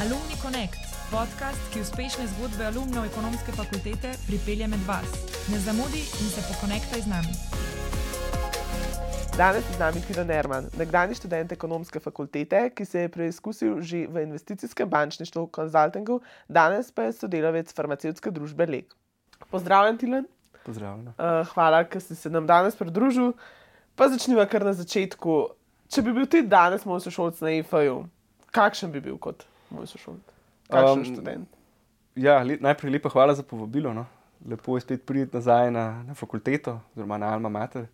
Alumni Connect, podcast, ki uspešne zgodbe alumnov ekonomske fakultete pripelje med vas. Ne zamudi in se pokonektaj z nami. Danes je z nami Tino Nerman, nekdani študent ekonomske fakultete, ki se je preizkusil že v investicijskem bančništvu, konzultingu, danes pa je sodelavec farmacevtske družbe Lek. Pozdravljen, Tilen. Pozdravljena. Uh, hvala, ker si se nam danes pridružil. Pa začnimo kar na začetku. Če bi bil ti danes moj sošolc na EFA-ju, kakšen bi bil kot moj sošolc? Kakšen um, študent? Ja, le, najprej lepa hvala za povabilo. No. Lepo je spet priti nazaj na, na fakulteto, oziroma na Alma Mater.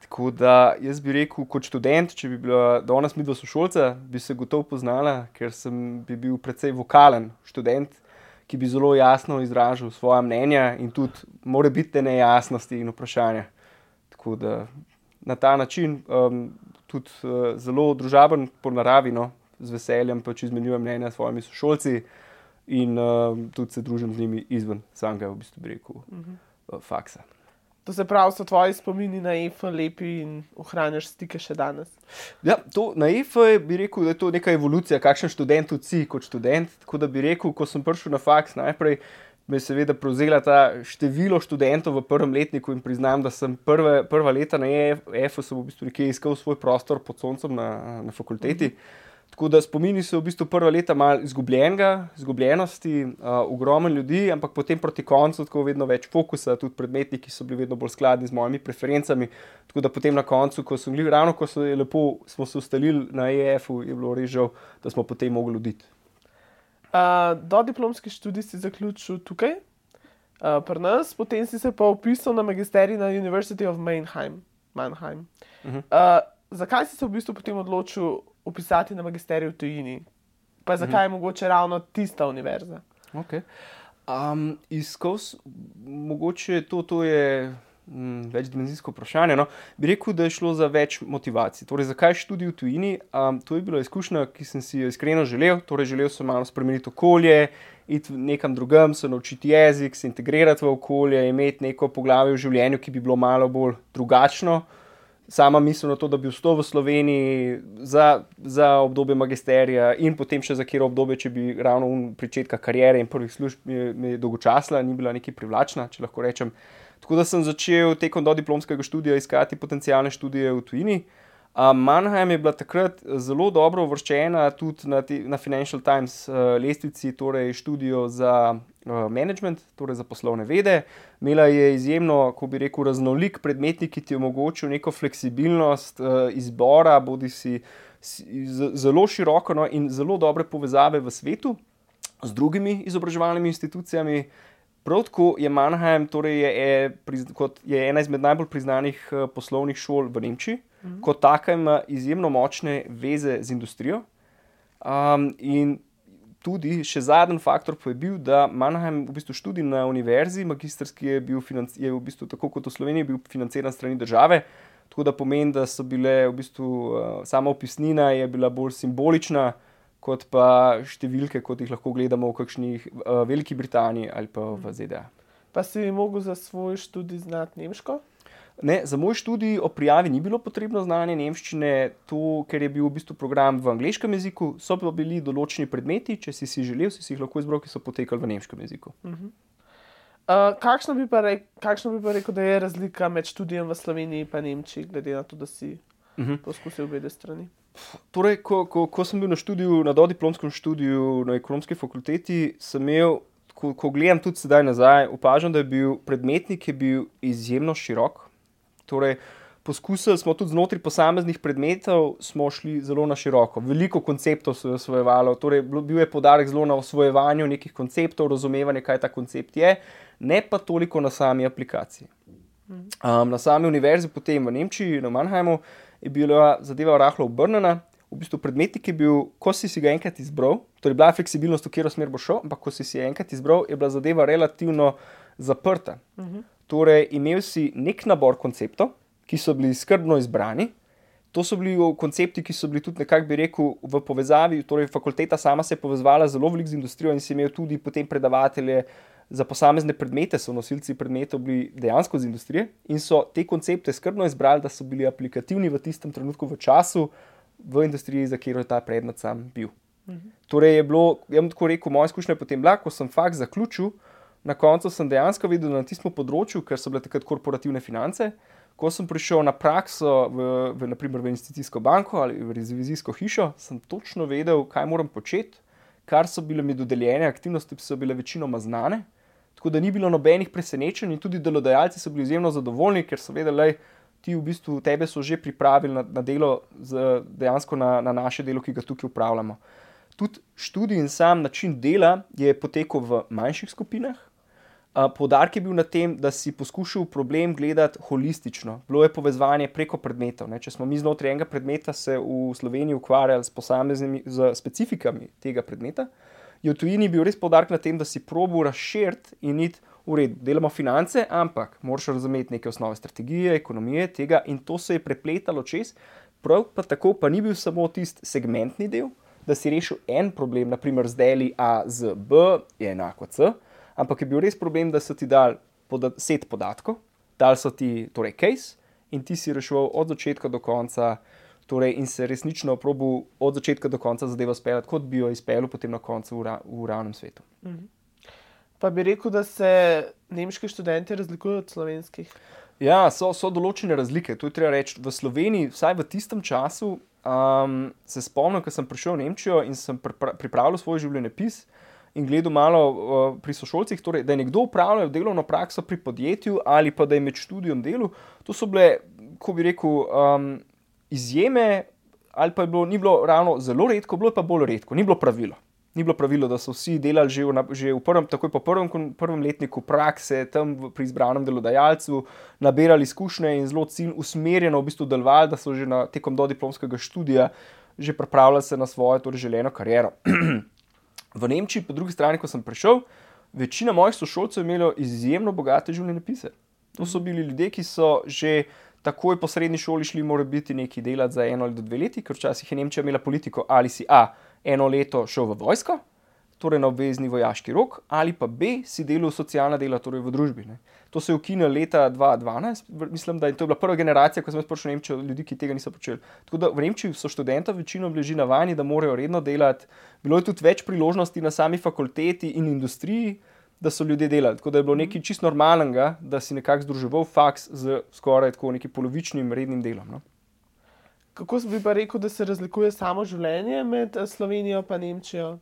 Tako da jaz bi rekel, kot študent, če bi bila danes mi dva sošolca, bi se gotovo poznala, ker sem bi bil precej vokalen študent, ki bi zelo jasno izražal svoje mnenja in tudi more biti nejasnosti in vprašanja. Tako da na ta način um, tudi uh, zelo družaben po naravi, no, z veseljem pač izmenjujem mnenja s svojimi sošolci in um, tudi se družim z njimi izven samega, v bistvu, rekel, uh -huh. uh, faksa. To se pravi, so tvoji spomini na EFA lepi in ohranjaš stike še danes. Ja, to, na EFA bi rekel, da je to neka evolucija, kakšen študent si kot študent. Tako da bi rekel, ko sem prišel na faks, najprej me je seveda prevzela ta število študentov v prvem letniku in priznam, da sem prve, prva leta na EFA v bistvu nekje iskal svoj prostor pod soncem na, na fakulteti. Mm -hmm. Tako da spomini so v bistvu prva leta malo izgubljenega, izgubljenosti, uh, ogromno ljudi, ampak potem proti koncu tako vedno več fokusa, tudi predmeti, ki so bili vedno bolj skladni z mojimi preferencami. Tako da potem na koncu, ko sem bil ravno, ko so lepo, smo se ustalili na EF-u, je bilo res žal, da smo potem mogli oditi. Uh, do diplomski študij si zaključil tukaj, uh, pri nas, potem si se pa upisal na magisterij na University of Mannheim. Mannheim. Uh -huh. uh, zakaj si se v bistvu potem odločil? Upisati na magisterij v tujini. Pa zakaj mhm. je mogoče ravno tista univerza? Okay. Um, Izkos, mogoče to, to je mm, večdimenzijsko vprašanje. No? Bi rekel, da je šlo za več motivacij. Torej, zakaj študij v tujini? Um, to je bila izkušnja, ki sem si jo iskreno želel. Torej, želel sem malo spremeniti okolje, iti nekam drugam, se naučiti jezik, se integrirati v okolje, imeti neko poglavje v življenju, ki bi bilo malo bolj drugačno sama misel na to, da bi vstal v Sloveniji za, za obdobje magisterija in potem še za kjer obdobje, če bi ravno v začetku karijere in prvih služb mi, mi dolgočasla, ni bila neki privlačna, če lahko rečem. Tako da sem začel tekom do diplomskega študija iskati potencijalne študije v tujini. Uh, Mannheim je bila takrat zelo dobro uvrščena tudi na, te, na Financial Times uh, lestvici, torej študijo za uh, management, torej za poslovne vede. Imela je izjemno, ko bi rekel, raznolik predmetnik, ki ti omogočil neko fleksibilnost uh, izbora, bodi si, si zelo široko no, in zelo dobre povezave v svetu z drugimi izobraževalnimi institucijami. Prav tako je Mannheim, torej je, je, je ena izmed najbolj priznanih uh, poslovnih šol v Nemčiji. -hmm. kot taka ima izjemno močne veze z industrijo. Um, in tudi še zadnji faktor pa je bil, da Mannheim v bistvu študij na univerzi, magistrski je bil, je v bistvu, tako kot v Sloveniji, bil financiran strani države. Tako da pomeni, da so bile v bistvu uh, sama opisnina bila bolj simbolična, kot pa številke, kot jih lahko gledamo v kakšni uh, Veliki Britaniji ali pa v ZDA. Pa si mogel za svoj študij znati nemško? Ne, za moj študij o prijavi ni bilo potrebno znanje nemščine, to, ker je bil v bistvu program v angliškem jeziku, so pa bili določeni predmeti, če si si želel, si, si jih lahko izbral, ki so potekali v nemškem jeziku. Uh -huh. uh, kakšno, bi rek, kakšno bi pa rekel, da je razlika med študijem v Sloveniji in Nemčiji, glede na to, da si uh mhm. -huh. poskusil obe strani? Torej, ko, ko, ko sem bil na študiju, na dodiplomskem študiju na ekonomski fakulteti, sem imel. Ko, ko gledam tudi sedaj nazaj, opažam, da je bil predmetnik je bil izjemno širok, Torej, poskusili smo tudi znotraj posameznih predmetov, smo šli zelo na široko. Veliko konceptov se je osvojevalo, torej, bil je podarek zelo na osvojevanju nekih konceptov, razumevanju, kaj ta koncept je, ne pa toliko na sami aplikaciji. Um, na sami univerzi, potem v Nemčiji, na Mannheimu, je bila zadeva rahlo obrnjena. V bistvu predmetnik je bil, ko si, si ga enkrat izbral, torej bila je fleksibilnost, v katero smer bo šel, ampak ko si si enkrat izbral, je bila zadeva relativno zaprta. Uh -huh. Torej, imel si nek nabor konceptov, ki so bili skrbno izbrani. To so bili koncepti, ki so bili tudi nekako, bi rekel, v povezavi. Torej, fakulteta sama se je povezala zelo veliko z industrijo in si imel tudi potem predavatelje za posamezne predmete, so nosilci predmetov bili dejansko z industrije in so te koncepte skrbno izbrali, da so bili aplikativni v tistem trenutku, v času, v industriji, za katero je ta predmet sam bil. Torej, je bilo, jaz bom tako rekel, moja izkušnja je potem bila, ko sem fakt zaključil, na koncu sem dejansko videl na tistem področju, ker so bile takrat korporativne finance. Ko sem prišel na prakso v, v, naprimer, v investicijsko banko ali v revizijsko hišo, sem točno vedel, kaj moram početi, kar so bile mi dodeljene aktivnosti, so bile večinoma znane. Tako da ni bilo nobenih presenečenj, in tudi delodajalci so bili izjemno zadovoljni, ker so vedeli, da ti v bistvu tebe so že pripravili na, na delo, z, dejansko na, na naše delo, ki ga tukaj upravljamo. Tudi študij in sam način dela je potekal v manjših skupinah. Podarek je bil na tem, da si poskušal problem gledati holistično. Bilo je povezovanje preko predmetov. Ne? Če smo mi znotraj enega predmeta se v Sloveniji ukvarjali s posameznimi z specifikami tega predmeta, je v tujini bil res podarek na tem, da si probo razširiti in iti v redu. Delamo finance, ampak moraš razumeti neke osnove strategije, ekonomije tega in to se je prepletalo čez. Prav pa tako pa ni bil samo tisti segmentni del, da si rešil en problem, naprimer z deli A z B je enako C ampak je bil res problem, da so ti dali poda set podatkov, dali so ti torej case in ti si rešil od začetka do konca. Torej, in se resnično probil od začetka do konca zadevo speljati, kot bi jo izpeljal potem na koncu v, ra v realnem svetu. Mhm. Pa bi rekel, da se nemški študenti razlikujejo od slovenskih? Ja, so, so določene razlike. To je treba reči. V Sloveniji, vsaj v tistem času, um, se spomnim, ko sem prišel v Nemčijo in sem pripravil svoj življenjepis in gledal malo uh, pri sošolcih, torej, da je nekdo upravljal delovno prakso pri podjetju ali pa da je med študijem delo. To so bile, ko bi rekel, um, izjeme, ali pa je bilo, ni bilo ravno zelo redko, bilo je pa bolj redko, ni bilo pravilo. Ni bilo pravilo, da so vsi delali že v, že v prvem, takoj po prvem, prvem letniku prakse, tam pri izbranem delodajalcu, nabirali izkušnje in zelo cilj usmerjeno v bistvu delovali, da so že na, tekom do diplomskega študija že pripravljali se na svojo torej želeno kariero. V Nemčiji, po drugi strani, ko sem prišel, večina mojih sošolcev je imela izjemno bogate življenjepise. To so bili ljudje, ki so že takoj po srednji šoli šli, mora biti neki delati za eno ali dve leti, ker včasih je Nemčija imela politiko ali si A, eno leto šel v vojsko, torej na obvezni vojaški rok, ali pa B, si delal socialna dela, torej v družbi. Ne. To se je ukinilo leta 2012, mislim, da je to bila prva generacija, ko sem prišel v Nemčijo, ljudi, ki tega niso počeli. Tako da v Nemčiji so študenti večino bili že navajeni, da morajo redno delati. Bilo je tudi več priložnosti na sami fakulteti in industriji, da so ljudje delali. Tako da je bilo nekaj čist normalnega, da si nekako združeval faks z skoraj tako nekim polovičnim rednim delom. No? Kako bi pa rekel, da se razlikuje samo življenje med eh, Slovenijo in Nemčijo?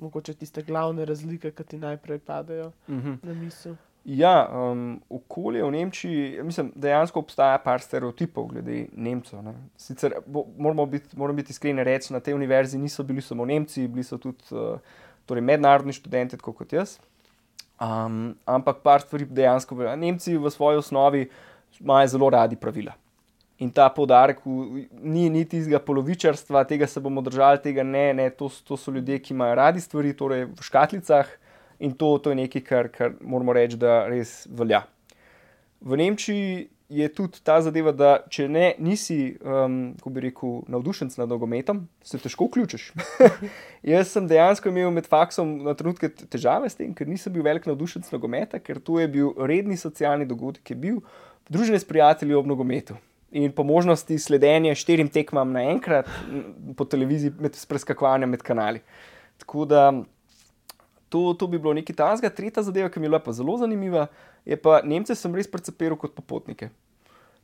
Mogoče tiste glavne razlike, ki ti najprej padejo uh Mhm. -huh. na misel. Ja, um, okolje v Nemčiji, mislim, dejansko obstaja par stereotipov glede Nemcev. Ne. Sicer bo, moramo biti, moramo biti iskreni, reči, na tej univerzi niso bili samo Nemci, bili so tudi uh, torej mednarodni študenti, tako kot jaz. Um, ampak par stvari dejansko velja. Nemci v svoji osnovi imajo zelo radi pravila. In ta poudarek ni niti iz polovičarstva, tega se bomo držali, tega ne, ne. To, to so ljudje, ki imajo radi stvari, torej v škatlicah. In to, to je nekaj, kar, kar moramo reči, da res velja. V Nemčiji je tudi ta zadeva, da če ne, nisi, um, kako bi rekel, navdušen nad nogometom, se težko vključiš. Jaz sem dejansko imel med faksom na trenutke težave s tem, ker nisem bil velik navdušen nad nogometom, ker to je bil redni socialni dogodek, ki je bil družine s prijatelji ob nogometu. In po možnosti sledenja štirim tekmam naenkrat po televiziji, med preskakovanjem med kanali. Tako da to, to bi bilo nekaj tajnega. Tretja zadeva, ki mi je bila pa zelo zanimiva, je pa Nemce sem res precepiral kot popotnike.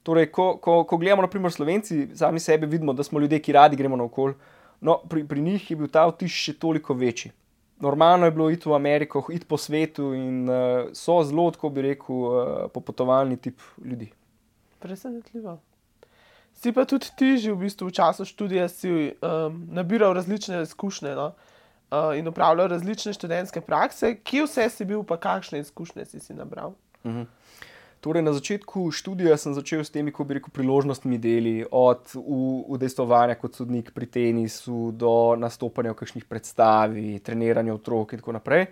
Torej, ko, ko, ko gledamo, naprimer, Slovenci, sami sebe vidimo, da smo ljudje, ki radi gremo naokol. No, pri, pri njih je bil ta vtis še toliko večji. Normalno je bilo iti v Ameriko, iti po svetu in uh, so zelo, tako bi rekel, uh, popotovalni tip ljudi. Presenetljivo. Si pa tudi ti že v bistvu v času študija si um, nabiral različne izkušnje no? uh, in upravljal različne študentske prakse. Kje vse si bil, pa kakšne izkušnje si, si nabral? -huh. Torej, na začetku študija sem začel s temi, ko bi rekel, priložnostmi deli, od udejstvovanja kot sodnik pri tenisu do nastopanja v kakšnih predstavi, treniranja otrok in tako naprej.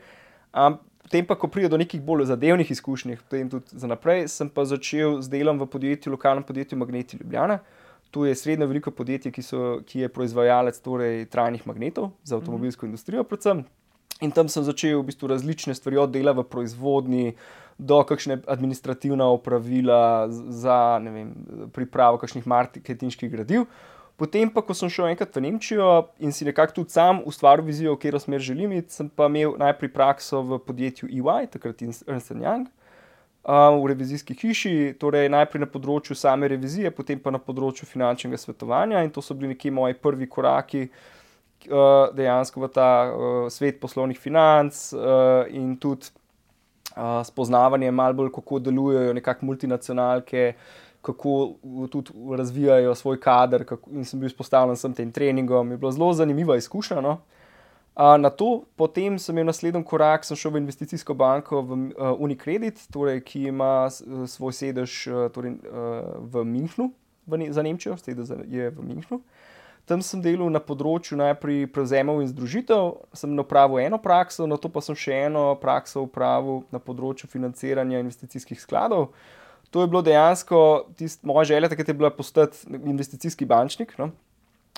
Um, potem pa, ko pride do nekih bolj zadevnih izkušenj, potem tudi za naprej, sem pa začel z delom v podjetju, lokalnem podjetju Magneti Ljubljana. To je srednje veliko podjetje, ki, so, ki je proizvajalec torej, trajnih magnetov za avtomobilsko mm. industrijo, predvsem. In tam sem začel v bistvu različne stvari, od dela v proizvodni do kakšne administrativna opravila za vem, pripravo kakšnih marketinških gradiv. Potem pa, ko sem šel enkrat v Nemčijo in si nekako tudi sam ustvaril vizijo, v katero smer želim iti, sem pa imel najprej prakso v podjetju EY, takrat Ernst Young, uh, v revizijski hiši, torej najprej na področju same revizije, potem pa na področju finančnega svetovanja in to so bili neki moji prvi koraki. Uh, dejansko v ta uh, svet poslovnih financ uh, in tudi uh, spoznavanje, malo bolj kako delujejo nekakšne multinacionalke, kako tudi razvijajo svoj kader. Kako, in sem bil izpostavljen sem tem treningom, je bilo zelo zanimiva izkušnja. No? Uh, na to, potem sem imel naslednji korak, sem šel v investicijsko banko v uh, Unicredit, torej, ki ima svoj sedež uh, torej, uh, v Münchnu, v ne, za Nemčijo, sedež je v Münchnu. Tam sem delal na področju najprej prevzemov in združitev, sem napravil eno prakso, na to pa sem še eno prakso upravil na področju financiranja investicijskih skladov. To je bilo dejansko tist, moja želja, takrat je bila postati investicijski bančnik. No?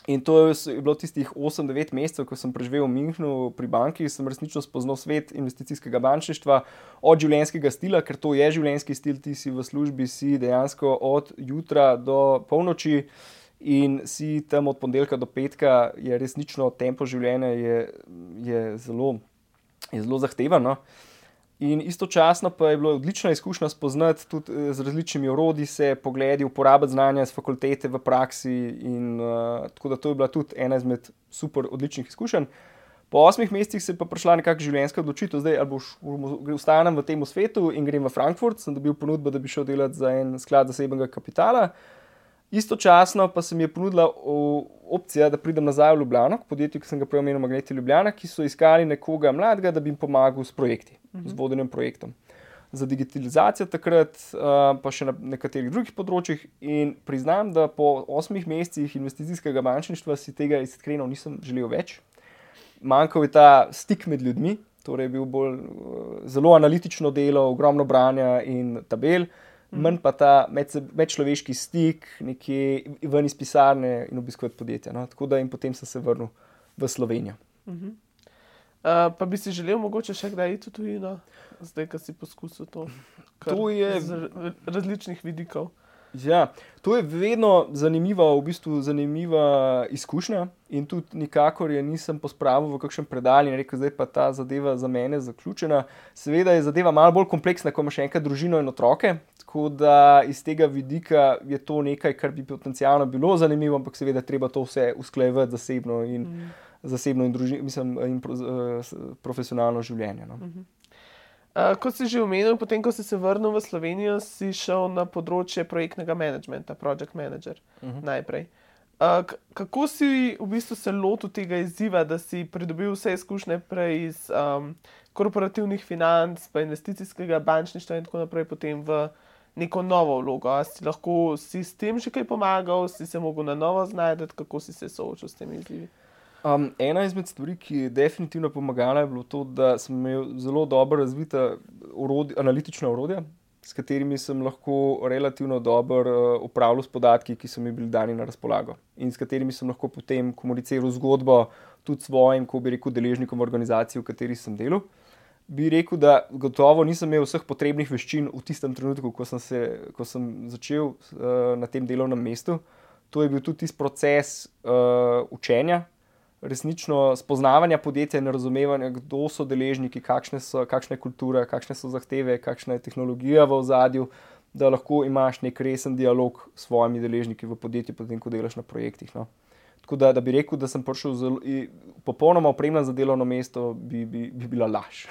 In to je bilo tistih 8-9 mesecev, ko sem preživel v Münchnu pri banki, sem resnično spoznal svet investicijskega bančništva, od življenjskega stila, ker to je življenjski stil, ti si v službi, si dejansko od jutra do polnoči in si tam od ponedeljka do petka, je resnično tempo življenja je, je, zelo, je zelo zahtevano. In istočasno pa je bilo odlična izkušnja spoznati tudi eh, z različnimi orodji, se pogledi, uporabiti znanja iz fakultete v praksi. In, uh, tako da to je bila tudi ena izmed super odličnih izkušenj. Po osmih mesecih se je pa prišla nekakšna življenjska odločitev, zdaj ali boš ostanem v tem svetu in grem v Frankfurt. Sem dobil ponudbo, da bi šel delati za en sklad zasebnega kapitala. Istočasno pa se mi je ponudila opcija, da pridem nazaj v Ljubljano, podjetje, ki sem ga prej omenil, Magneti Ljubljana, ki so iskali nekoga mladega, da bi jim pomagal s projekti, uh -huh. z vodenjem projektom. Za digitalizacijo takrat, pa še na nekaterih drugih področjih. In priznam, da po osmih mesecih investicijskega bančništva si tega iskreno nisem želel več. Manjkal je ta stik med ljudmi, torej je bil bolj zelo analitično delo, ogromno branja in tabel. Uh, Mhm. Manj pa ta medčloveški stik, nekje ven iz pisarne in obiskovati podjetja. No? Tako da in potem sem se vrnil v Slovenijo. Uh -huh. uh, pa bi si želel mogoče še kdaj iti v tujino, zdaj, ko si poskusil to? To je iz različnih vidikov. Ja, to je vedno zanimiva, v bistvu zanimiva izkušnja. In tudi nikakor je nisem pospravil v kakšen predal in rekel, da je ta zadeva za mene zaključena. Seveda je zadeva malo bolj kompleksna, ko imaš še enkrat družino in otroke. Tako da iz tega vidika je to nekaj, kar bi potencialno bilo zanimivo, ampak seveda treba to vse usklajevati zasebno in, mm. zasebno in, druži, mislim, in pro, uh, profesionalno življenje. No. Mm -hmm. Uh, kot si že omenil, potem ko si se vrnil v Slovenijo, si šel na področje projektnega managementa, project manager mm -hmm. najprej. Uh, kako si v bistvu se lotil tega izziva, da si pridobil vse izkušnje prej iz um, korporativnih financ, pa investicijskega bančništva in tako naprej, potem v neko novo vlogo. A si lahko si s tem že kaj pomagal, si se lahko na novo znašel, kako si se soočil s temi izzivi. Um, ena izmed stvari, ki je definitivno pomagala, je bilo to, da sem imel zelo dobro razvita urodi, analitična urodja, s katerimi sem lahko relativno dobro uh, upravljal s podatki, ki so mi bili dani na razpolago in s katerimi sem lahko potem komuniciral zgodbo tudi svojim, ko bi rekel, deležnikom organizacije, v kateri sem delal bi rekel, da gotovo nisem imel vseh potrebnih veščin v tistem trenutku, ko sem, se, ko sem začel uh, na tem delovnem mestu. To je bil tudi tisti proces uh, učenja, resnično spoznavanja podjetja in razumevanja, kdo so deležniki, kakšne so kakšne kulture, kakšne so zahteve, kakšna je tehnologija v ozadju, da lahko imaš nek resen dialog s svojimi deležniki v podjetju, potem ko delaš na projektih. No. Tako da, da bi rekel, da sem prišel zelo, popolnoma opremljen za delovno mesto, bi, bi, bi bila laž.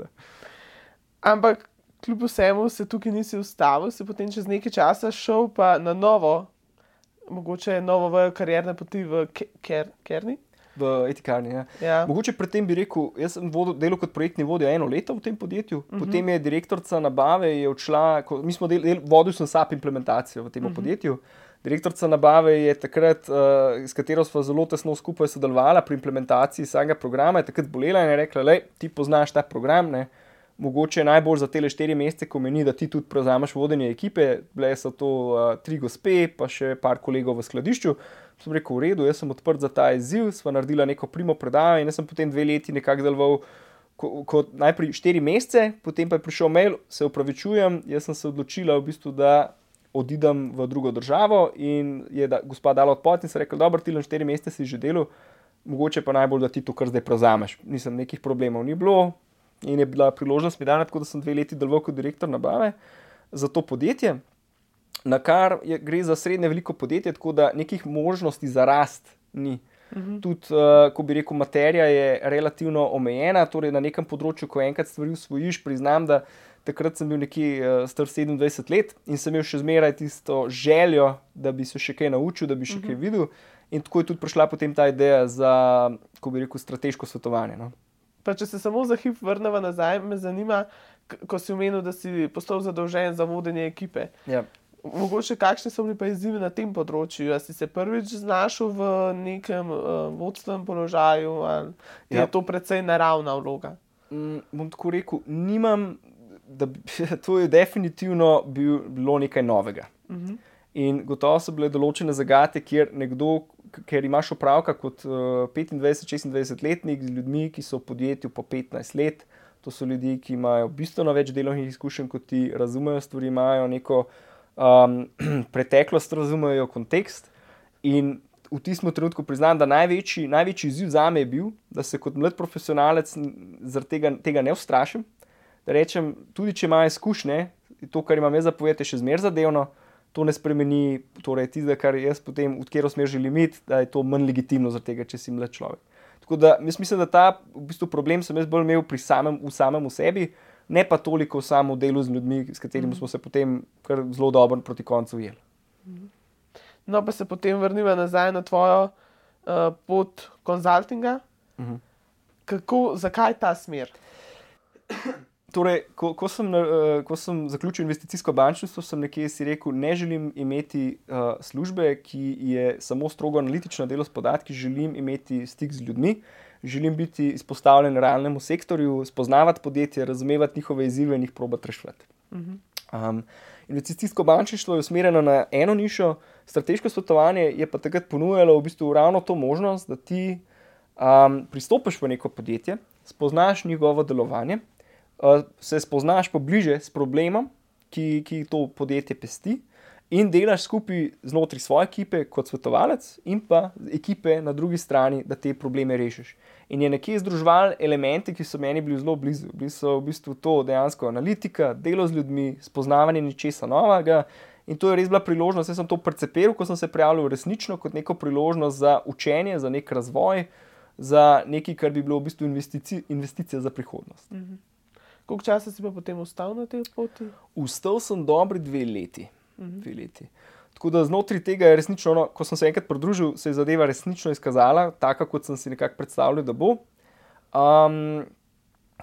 Ampak kljub vsemu se tukaj nisi ustavil, si potem čez nekaj časa šel pa na novo, mogoče novo v karierne poti v Kerni. V etikarni. Ja. Ja. Mogoče predtem bi rekel, jaz sem vodil, delal kot projektni vodja eno leto v tem podjetju, uh mhm. -huh. potem je direktorica nabave je odšla, ko, mi smo del, del, vodil sem SAP implementacijo v tem uh mhm. -huh. podjetju. Direktorica nabave je takrat, uh, s katero smo zelo tesno skupaj sodelovali pri implementaciji samega programa, je takrat bolela in je rekla: Le, ti poznaš ta program, ne? Mogoče najbolj za te štiri mesece, ko meni, da ti tudi prevzameš vodenje ekipe. Bile so to uh, tri gospe, pa še par kolegov v skladišču. Sem rekel: V redu, jaz sem odprt za ta izziv, sva naredila neko primo predavanje in sem potem dve leti nekako deloval. Kot najprej štiri mesece, potem pa je prišel mail, se upravičujem, jaz sem se odločila, v bistvu, da odidem v drugo državo. In je da, gospa dala odpot in se rekla: Dobro, ti le štiri mesece si že delal, mogoče pa najbolj, da ti to kar zdaj prevzameš. Nisem nekih problemov ni bilo in je bila priložnost mi dana, tako da sem dve leti deloval kot direktor nabave za to podjetje. Na kar je, gre za srednje veliko podjetje, tako da nekih možnosti za rast ni. Mhm. Tudi, uh, ko bi rekel, materija je relativno omejena, torej na nekem področju, ko enkrat stvari usvojiš, priznam, da takrat sem bil nekje uh, star 27 let in sem imel še zmeraj tisto željo, da bi se še kaj naučil, da bi še -huh. kaj mhm. videl. In tako je tudi prišla potem ta ideja za, ko bi rekel, strateško svetovanje. No. Pa če se samo za hip vrnemo nazaj, me zanima, ko si omenil, da si postal zadolžen za vodenje ekipe. Ja. Mogoče kakšne so bili pa izzivi na tem področju? Ali si se prvič znašel v nekem uh, vodstvenem položaju, ali ja. je to precej naravna vloga? Mm, bom tako rekel, nimam, da bi, to je definitivno bil, bilo nekaj novega. Uh mhm. -huh. In gotovo so bile določene zagate, kjer nekdo, ker imaš opravka kot uh, 25-26 letnik z ljudmi, ki so v podjetju po 15 let, to so ljudje, ki imajo bistveno več delovnih izkušenj kot ti, razumejo stvari, imajo neko um, preteklost razumejo kontekst. In v tistem trenutku priznam, da največji, največji izziv za me je bil, da se kot mlad profesionalec zaradi tega, tega ne ustrašim. Da rečem, tudi če imaš izkušnje, to, kar imam jaz zapovedati, je še zmeraj zadevno, to ne spremeni, torej tisto, kar jaz potem v katero smer želim iti, da je to manj legitimno, tega, če si mlad človek. Tako da mislim, da ta v bistvu problem sem jaz bolj imel pri samem, v samem sebi ne pa toliko samo delu z ljudmi, s katerimi mm. smo se potem zelo dobro proti koncu ujeli. No, pa se potem vrnimo nazaj na tvojo uh, pot konzultinga. Mm -hmm. Kako, zakaj ta smer? Torej, ko, ko, sem, uh, ko sem zaključil investicijsko bančništvo, sem nekje si rekel, ne želim imeti uh, službe, ki je samo strogo analitično delo s podatki, želim imeti stik z ljudmi. Uh, želim biti izpostavljen realnemu sektorju, spoznavati podjetje, razumevati njihove izzive in jih probati rešiti. Um, investicijsko bančništvo je usmerjeno na eno nišo, strateško svetovanje je pa takrat ponujalo v bistvu ravno to možnost, da ti um, pristopiš v neko podjetje, spoznaš njegovo delovanje, uh, se spoznaš pobliže s problemom, ki, ki to podjetje pesti in delaš skupaj znotraj svoje ekipe kot svetovalec, in pa ekipe na drugi strani, da te probleme rešiš. In je nekje združval elemente, ki so meni bili zelo blizu. Bili so v bistvu to dejansko analitika, delo z ljudmi, spoznavanje nečesa novega. In to je res bila priložnost, jaz sem to percepiral, ko sem se prijavil resnično kot neko priložnost za učenje, za nek razvoj, za nekaj, kar bi bilo v bistvu investici, investicija za prihodnost. Mhm. Koliko časa si pa potem ostal na tej poti? Ustal sem dobri dve leti. Mhm. Dve leti. Tako da znotraj tega je resnično, no, ko sem se enkrat pridružil, se je zadeva resnično izkazala, tako kot sem si nekako predstavljal, da bo. Um,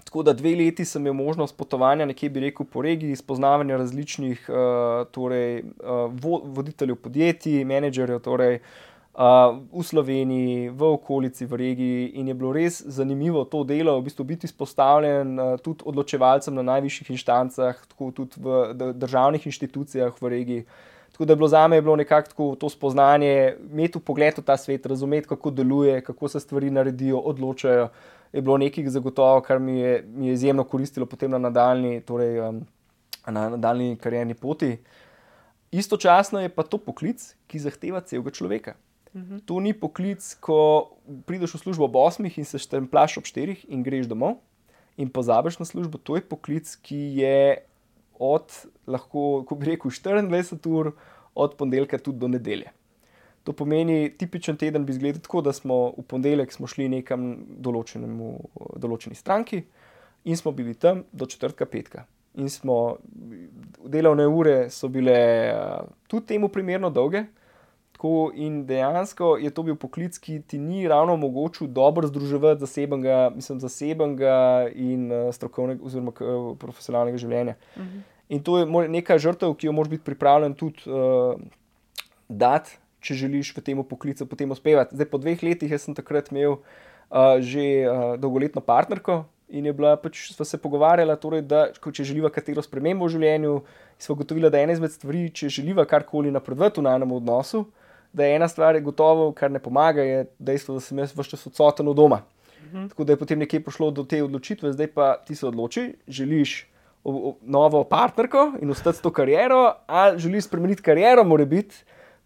tako da dve leti sem imel možnost potovanja nekje, bi rekel, po regiji, spoznavanja različnih uh, torej, uh, voditeljev podjetij, menedžerjev. Torej, Uh, v Sloveniji, v okolici, v regiji, in je bilo res zanimivo to delo, v bistvu biti izpostavljen tudi odločevalcem na najvišjih inštancah, tako tudi v državnih inštitucijah v regiji. Tako da je bilo za me bilo nekako to spoznanje, imeti pogled v ta svet, razumeti, kako deluje, kako se stvari naredijo, odločajo. Je bilo nekaj zagotovo, kar mi je, mi je izjemno koristilo potem na nadaljni, torej, um, na nadaljni karjerni poti. Istočasno je pa to poklic, ki zahteva celega človeka. -hmm. To ni poklic, ko prideš v službo ob 8 in se štemplaš ob 4 in greš domov in pozabiš na službo. To je poklic, ki je od, lahko bi rekel, 24 ur, od ponedeljka tudi do nedelje. To pomeni, tipičen teden bi izgledal tako, da smo v ponedeljek šli nekam določeni stranki in smo bili tam do četrtka petka. In smo, delovne ure so bile tudi temu primerno dolge, Tako in dejansko je to bil poklic, ki ti ni ravno omogočil dobro združevati zasebnega, mislim, zasebnega in uh, strokovnega, oziroma uh, profesionalnega življenja. Uh mhm. -huh. In to je neka žrtev, ki jo moraš biti pripravljen tudi uh, dati, če želiš v tem poklicu potem uspevati. Zdaj, po dveh letih sem takrat imel uh, že uh, dolgoletno partnerko. In je bila pač, sva se pogovarjala, torej, da če želiva katero spremembo v življenju, smo gotovili, da je ena izmed stvari, če želiva karkoli napredovati v najnem odnosu, da je ena stvar gotovo, kar ne pomaga, je dejstvo, da sem jaz vse čas odsoten od doma. Mhm. Tako da je potem nekje prišlo do te odločitve, zdaj pa ti se odloči, želiš o, o, novo partnerko in ostati s to kariero, ali želi spremeniti kariero, mora biti,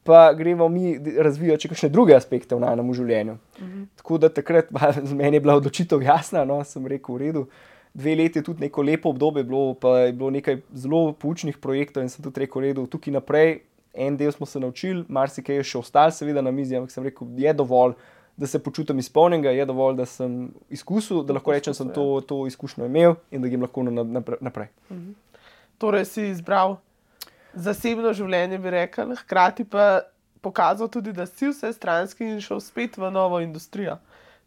pa gremo mi razvijati še kakšne druge aspekte v najnem življenju. Mhm. Tako da takrat za meni je bila odločitev jasna, no, sem rekel, v redu. Dve leti je tudi neko lepo obdobje, bilo, pa je bilo nekaj zelo poučnih projektov in sem tudi rekel, redu, tukaj naprej. En del smo se naučili, marsikaj je še ostalo, seveda na mizi, ampak sem rekel, je dovolj, da se počutim izpolnjenega, je dovolj, da sem izkusil, da lahko rečem, da sem to, to izkušnjo imel in da grem lahko naprej. Mhm. Torej, si izbral zasebno življenje, bi rekel, hkrati pa pokazal tudi, da si vse stranski in šel spet v novo industrijo,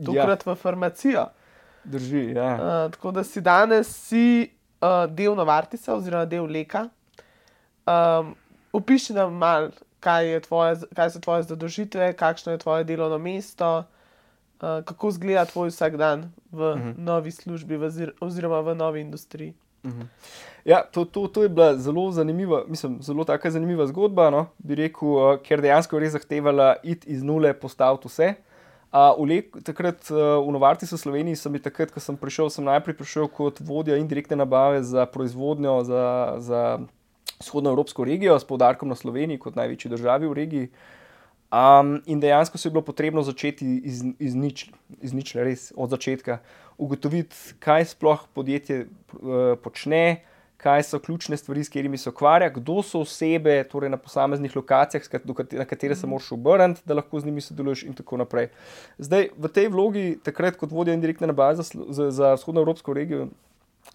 tokrat ja. v farmacijo. Drži. Ja. Uh, tako da si danes si, uh, del Novartisa oziroma del Leka. Um, Opiši nam malo, kaj, kaj so tvoje zadolžitve, kakšno je tvoje delovno mesto, uh, kako izgleda tvoj vsakdan v uh mhm. -huh. novi službi v oziroma v novi industriji. Uh mhm. -huh. Ja, to, to, to je bila zelo zanimiva, mislim, zelo tako zanimiva zgodba. No? Bi rekel, uh, ker dejansko je res zahtevala iti iz nule, postaviti vse. Uh, v lek, takrat uh, v Novartisu v Sloveniji sem bil, takrat, ko sem prišel, sem najprej prišel kot vodja indirektne nabave za proizvodnjo za. za vzhodno evropsko regijo, s poudarkom na Sloveniji, kot največji državi v regiji. Um, in dejansko se je bilo potrebno začeti iz, iz ničle, iz ničle, res od začetka, ugotoviti, kaj sploh podjetje uh, počne, kaj so ključne stvari, s katerimi se ukvarja, kdo so osebe torej na posameznih lokacijah, na katere se moraš obrniti, da lahko z njimi sodeluješ, in tako naprej. Zdaj, v tej vlogi, takrat kot vodja indirektne nabave za, za, za vzhodno evropsko regijo,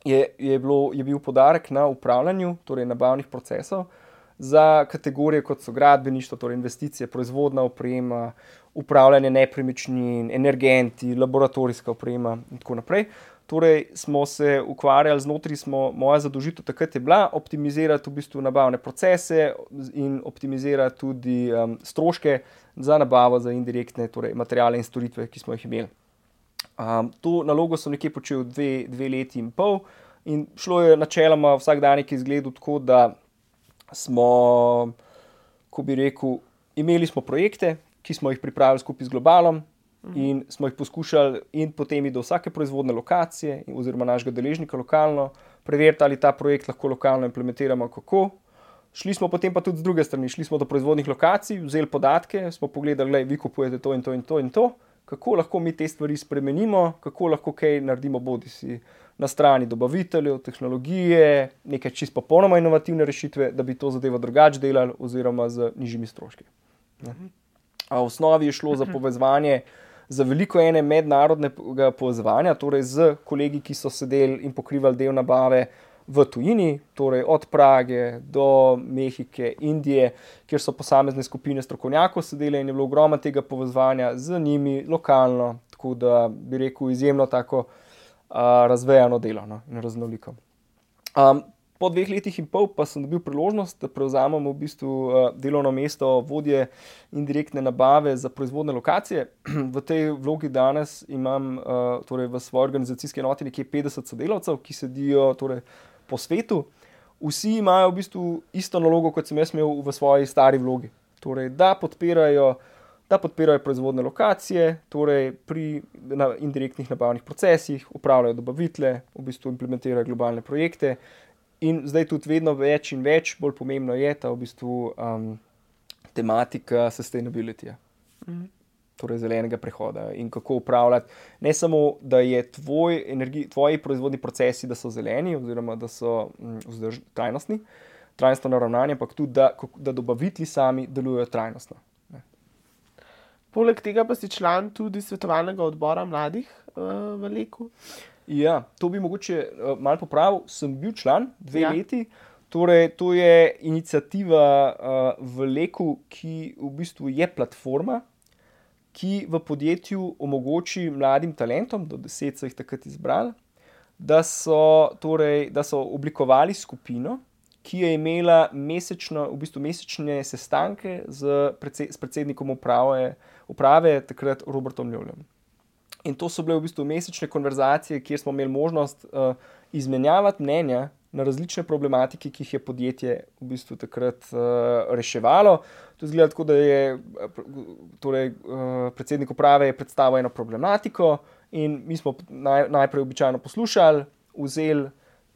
je, je, bilo, je bil podarek na upravljanju, torej nabavnih procesov za kategorije kot so gradbeništvo, torej investicije, proizvodna oprema, upravljanje nepremičnin, energenti, laboratorijska oprema in tako naprej. Torej, smo se ukvarjali znotraj, smo, moja zadožitev takrat je bila optimizirati v bistvu nabavne procese in optimizirati tudi um, stroške za nabavo za indirektne torej, materijale in storitve, ki smo jih imeli. Um, to nalogo sem nekje počel dve, dve leti in pol, in šlo je načeloma vsak dan, ki je izgledal tako, da smo, ko bi rekel, imeli smo projekte, ki smo jih pripravili skupaj z globalom. Mhm. In smo jih poskušali, in potem do vsake proizvodne lokacije, oziroma našega deležnika lokalno, preveriti, ali ta projekt lahko lokalno implementiramo, kako. Šli smo potem pa tudi z druge strani, šli smo do proizvodnih lokacij, vzeli podatke, smo pogledali, da vi kupujete to in to in to in to kako lahko mi te stvari spremenimo, kako lahko kaj naredimo, bodi si na strani dobaviteljev, tehnologije, neke čisto popolnoma inovativne rešitve, da bi to zadevo drugače delali, oziroma z nižjimi stroški. V osnovi je šlo za povezovanje. Za veliko ene mednarodnega povezovanja, torej z kolegi, ki so sedeli in pokrivali del nabave, v tujini, torej od Prage do Mehike, Indije, kjer so posamezne skupine strokovnjakov sedele in je bilo ogromno tega povezovanja z njimi lokalno, tako da bi rekel, izjemno tako uh, razvejano delo no, in raznoliko. Um, po dveh letih in pol pa sem dobil priložnost, da prevzamem v bistvu uh, delovno mesto vodje indirektne nabave za proizvodne lokacije. v tej vlogi danes imam uh, torej v svoji organizacijski enoti nekje 50 sodelavcev, ki sedijo torej, po svetu, vsi imajo v bistvu isto nalogo, kot sem jaz imel v svoji stari vlogi. Torej, da podpirajo, da podpirajo proizvodne lokacije, torej pri na indirektnih nabavnih procesih, upravljajo dobavitele, v bistvu implementirajo globalne projekte. In zdaj tudi vedno več in več, bolj pomembno je ta v bistvu um, tematika sustainability. Mm -hmm torej zelenega prehoda in kako upravljati. Ne samo, da je tvoj energi, tvoji proizvodni procesi, da so zeleni oziroma da so mm, vzdrž, trajnostni, trajnostno naravnani, ampak tudi, da, da dobavitelji sami delujejo trajnostno. Ne. Poleg tega pa si član tudi svetovalnega odbora mladih uh, v Leku. Ja, to bi mogoče uh, malo popravil. Sem bil član dve ja. leti. Torej, to je inicijativa uh, v Leku, ki v bistvu je platforma, ki v podjetju omogoči mladim talentom, do deset so jih takrat izbrali, da so, torej, da so oblikovali skupino, ki je imela mesečno, v bistvu mesečne sestanke z, s predsednikom uprave, uprave takrat Robertom Ljubljom. In to so bile v bistvu mesečne konverzacije, kjer smo imeli možnost uh, izmenjavati mnenja na različne problematike, ki jih je podjetje v bistvu takrat uh, reševalo. To je tako, da je torej, uh, predsednik uprave predstavil eno problematiko, in mi smo naj, najprej običajno poslušali, vzeli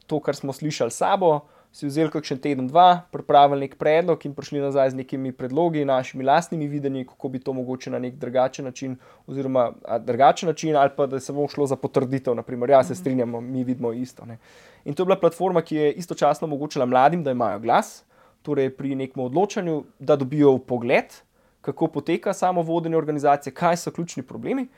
to, kar smo slišali sabo, si vzeli kakšen teden, dva, pripravili nek predlog in prišli nazaj z nekimi predlogi, našimi lastnimi videnji, kako bi to mogoče na nek drugačen način, oziroma drugačen način, ali pa da se bomo šlo za potrditev. Naprimer, ja, se strinjamo, mi vidimo isto. Ne. In to je bila platforma, ki je istočasno omogočila mladim, da imajo glas, torej pri nekem odločanju, da dobijo pogled, kako poteka samo vodenje organizacije, kaj so ključni problemi.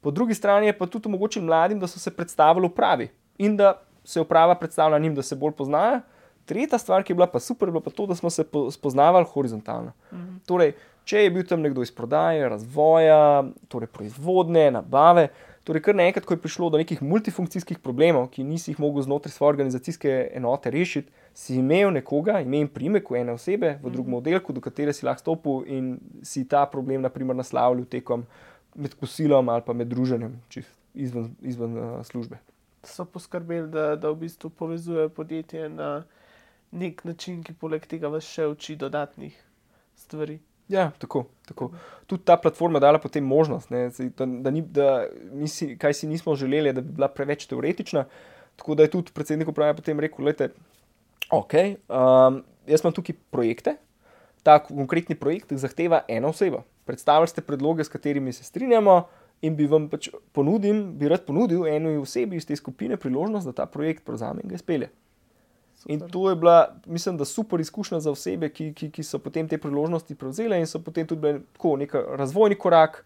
Po drugi strani je pa tudi omogočil mladim, da so se predstavili v pravi in da se uprava predstavlja njim, da se bolj poznajo. Tretja stvar, ki je bila pa super, je bila pa to, da smo se spoznavali horizontalno. Mhm. Torej, če je bil tam nekdo iz prodaje, razvoja, torej proizvodne, nabave, torej kar naenkrat, ko je prišlo do nekih multifunkcijskih problemov, ki nisi jih mogel znotraj svoje organizacijske enote rešiti, si imel nekoga, ime in primek ene osebe v drugem mhm. oddelku, do katere si lahko stopil in si ta problem, naprimer, naslavljal tekom med kosilom ali pa med druženjem izven, izven uh, službe. So poskrbeli, da, da v bistvu povezujejo podjetje na nek način, ki poleg tega vas še uči dodatnih stvari. Ja, tako. tako. Tudi ta platforma dala potem možnost, ne, da, da, ni, da si, kaj si nismo želeli, da bi bila preveč teoretična. Tako da je tudi predsednik uprave potem rekel: da okay, um, jaz imam tukaj projekte, ta konkretni projekt zahteva ena oseba. Predstavljali ste predloge, s katerimi se strinjamo, in bi vam pač ponudil, bi rad ponudil eni osebi iz te skupine priložnost, da ta projekt prevzame in ga izpelje. In to je bila, mislim, da super izkušnja za osebe, ki, ki, ki so potem te priložnosti prevzele in so potem tudi bile tako nek razvojni korak,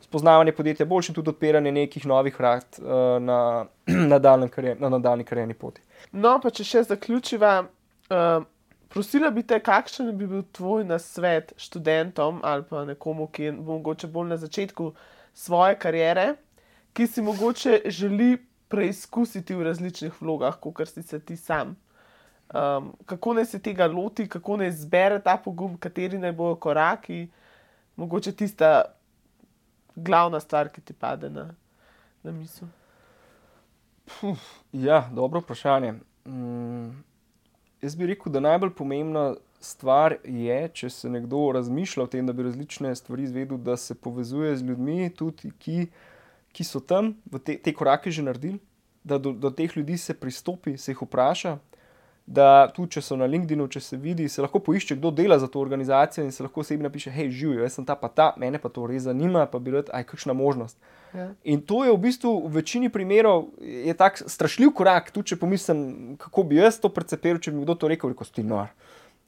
spoznavanje podjetja, boljši tudi odpiranje nekih novih vrat uh, na, na nadaljni karjerni poti. No, pa če še zaključiva, uh, prosila bi te, kakšen bi bil tvoj nasvet študentom ali pa nekomu, ki je mogoče bolj na začetku svoje kariere, ki si mogoče želi preizkusiti v različnih vlogah, kot si se ti sam um, kako naj se tega loti, kako naj zbere ta pogum, kateri naj bojo koraki, mogoče tista glavna stvar, ki ti pade na, na misel. Ja, dobro vprašanje. Mm, jaz bi rekel, da najbolj pomembna stvar je, če se nekdo razmišlja o tem, da bi različne stvari izvedel, da se povezuje z ljudmi, tudi ki, ki so tam, te, te korake že naredili, da do, do teh ljudi se pristopi, se jih vpraša, da tudi če so na LinkedIn, če se vidi, se lahko poišče, kdo dela za to organizacijo in se lahko osebi napiše: hej, živijo, jaz sem ta pa ta, mene pa to res zanima, pa bi rekel, aj kakšna možnost. Ja. In to je v bistvu v večini primerov tako strašljiv korak, tudi če pomislim, kako bi jaz to percepiral, če bi mi kdo to rekel, rekel si nor.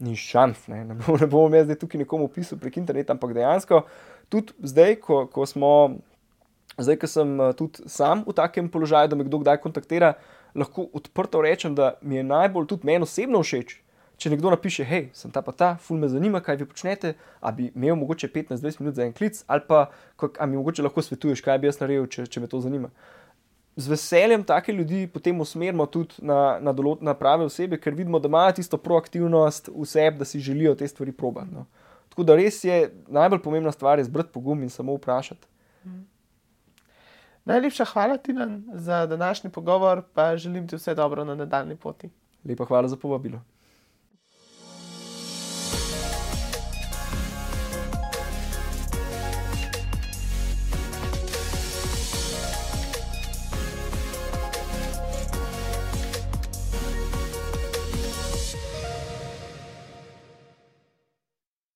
Ni šans, ne, ne, ne bomo jaz zdaj tukaj nekomu pisal prek interneta, ampak dejansko tudi zdaj, ko, ko smo, zdaj, ko sem eh, tudi sam v takem položaju, da me kdo kdaj kontaktira, lahko odprto rečem, da mi je najbolj tudi meni osebno všeč. Če nekdo napiše, hej, sem ta pa ta, ful me zanima, kaj vi počnete, a bi imel mogoče 15-20 minut za en klic, ali pa kak, mi mogoče lahko svetuješ, kaj bi jaz naredil, če, če me to zanima. Z veseljem take ljudi potem usmerimo tudi na, na, dolot, na prave osebe, ker vidimo, da imajo tisto proaktivnost v sebi, da si želijo te stvari probati. No. Tako da res je najbolj pomembna stvar zbrati pogum in samo vprašati. Mm. Najlepša hvala ti za današnji pogovor, pa želim ti vse dobro na nadaljni poti. Lepa hvala za povabilo.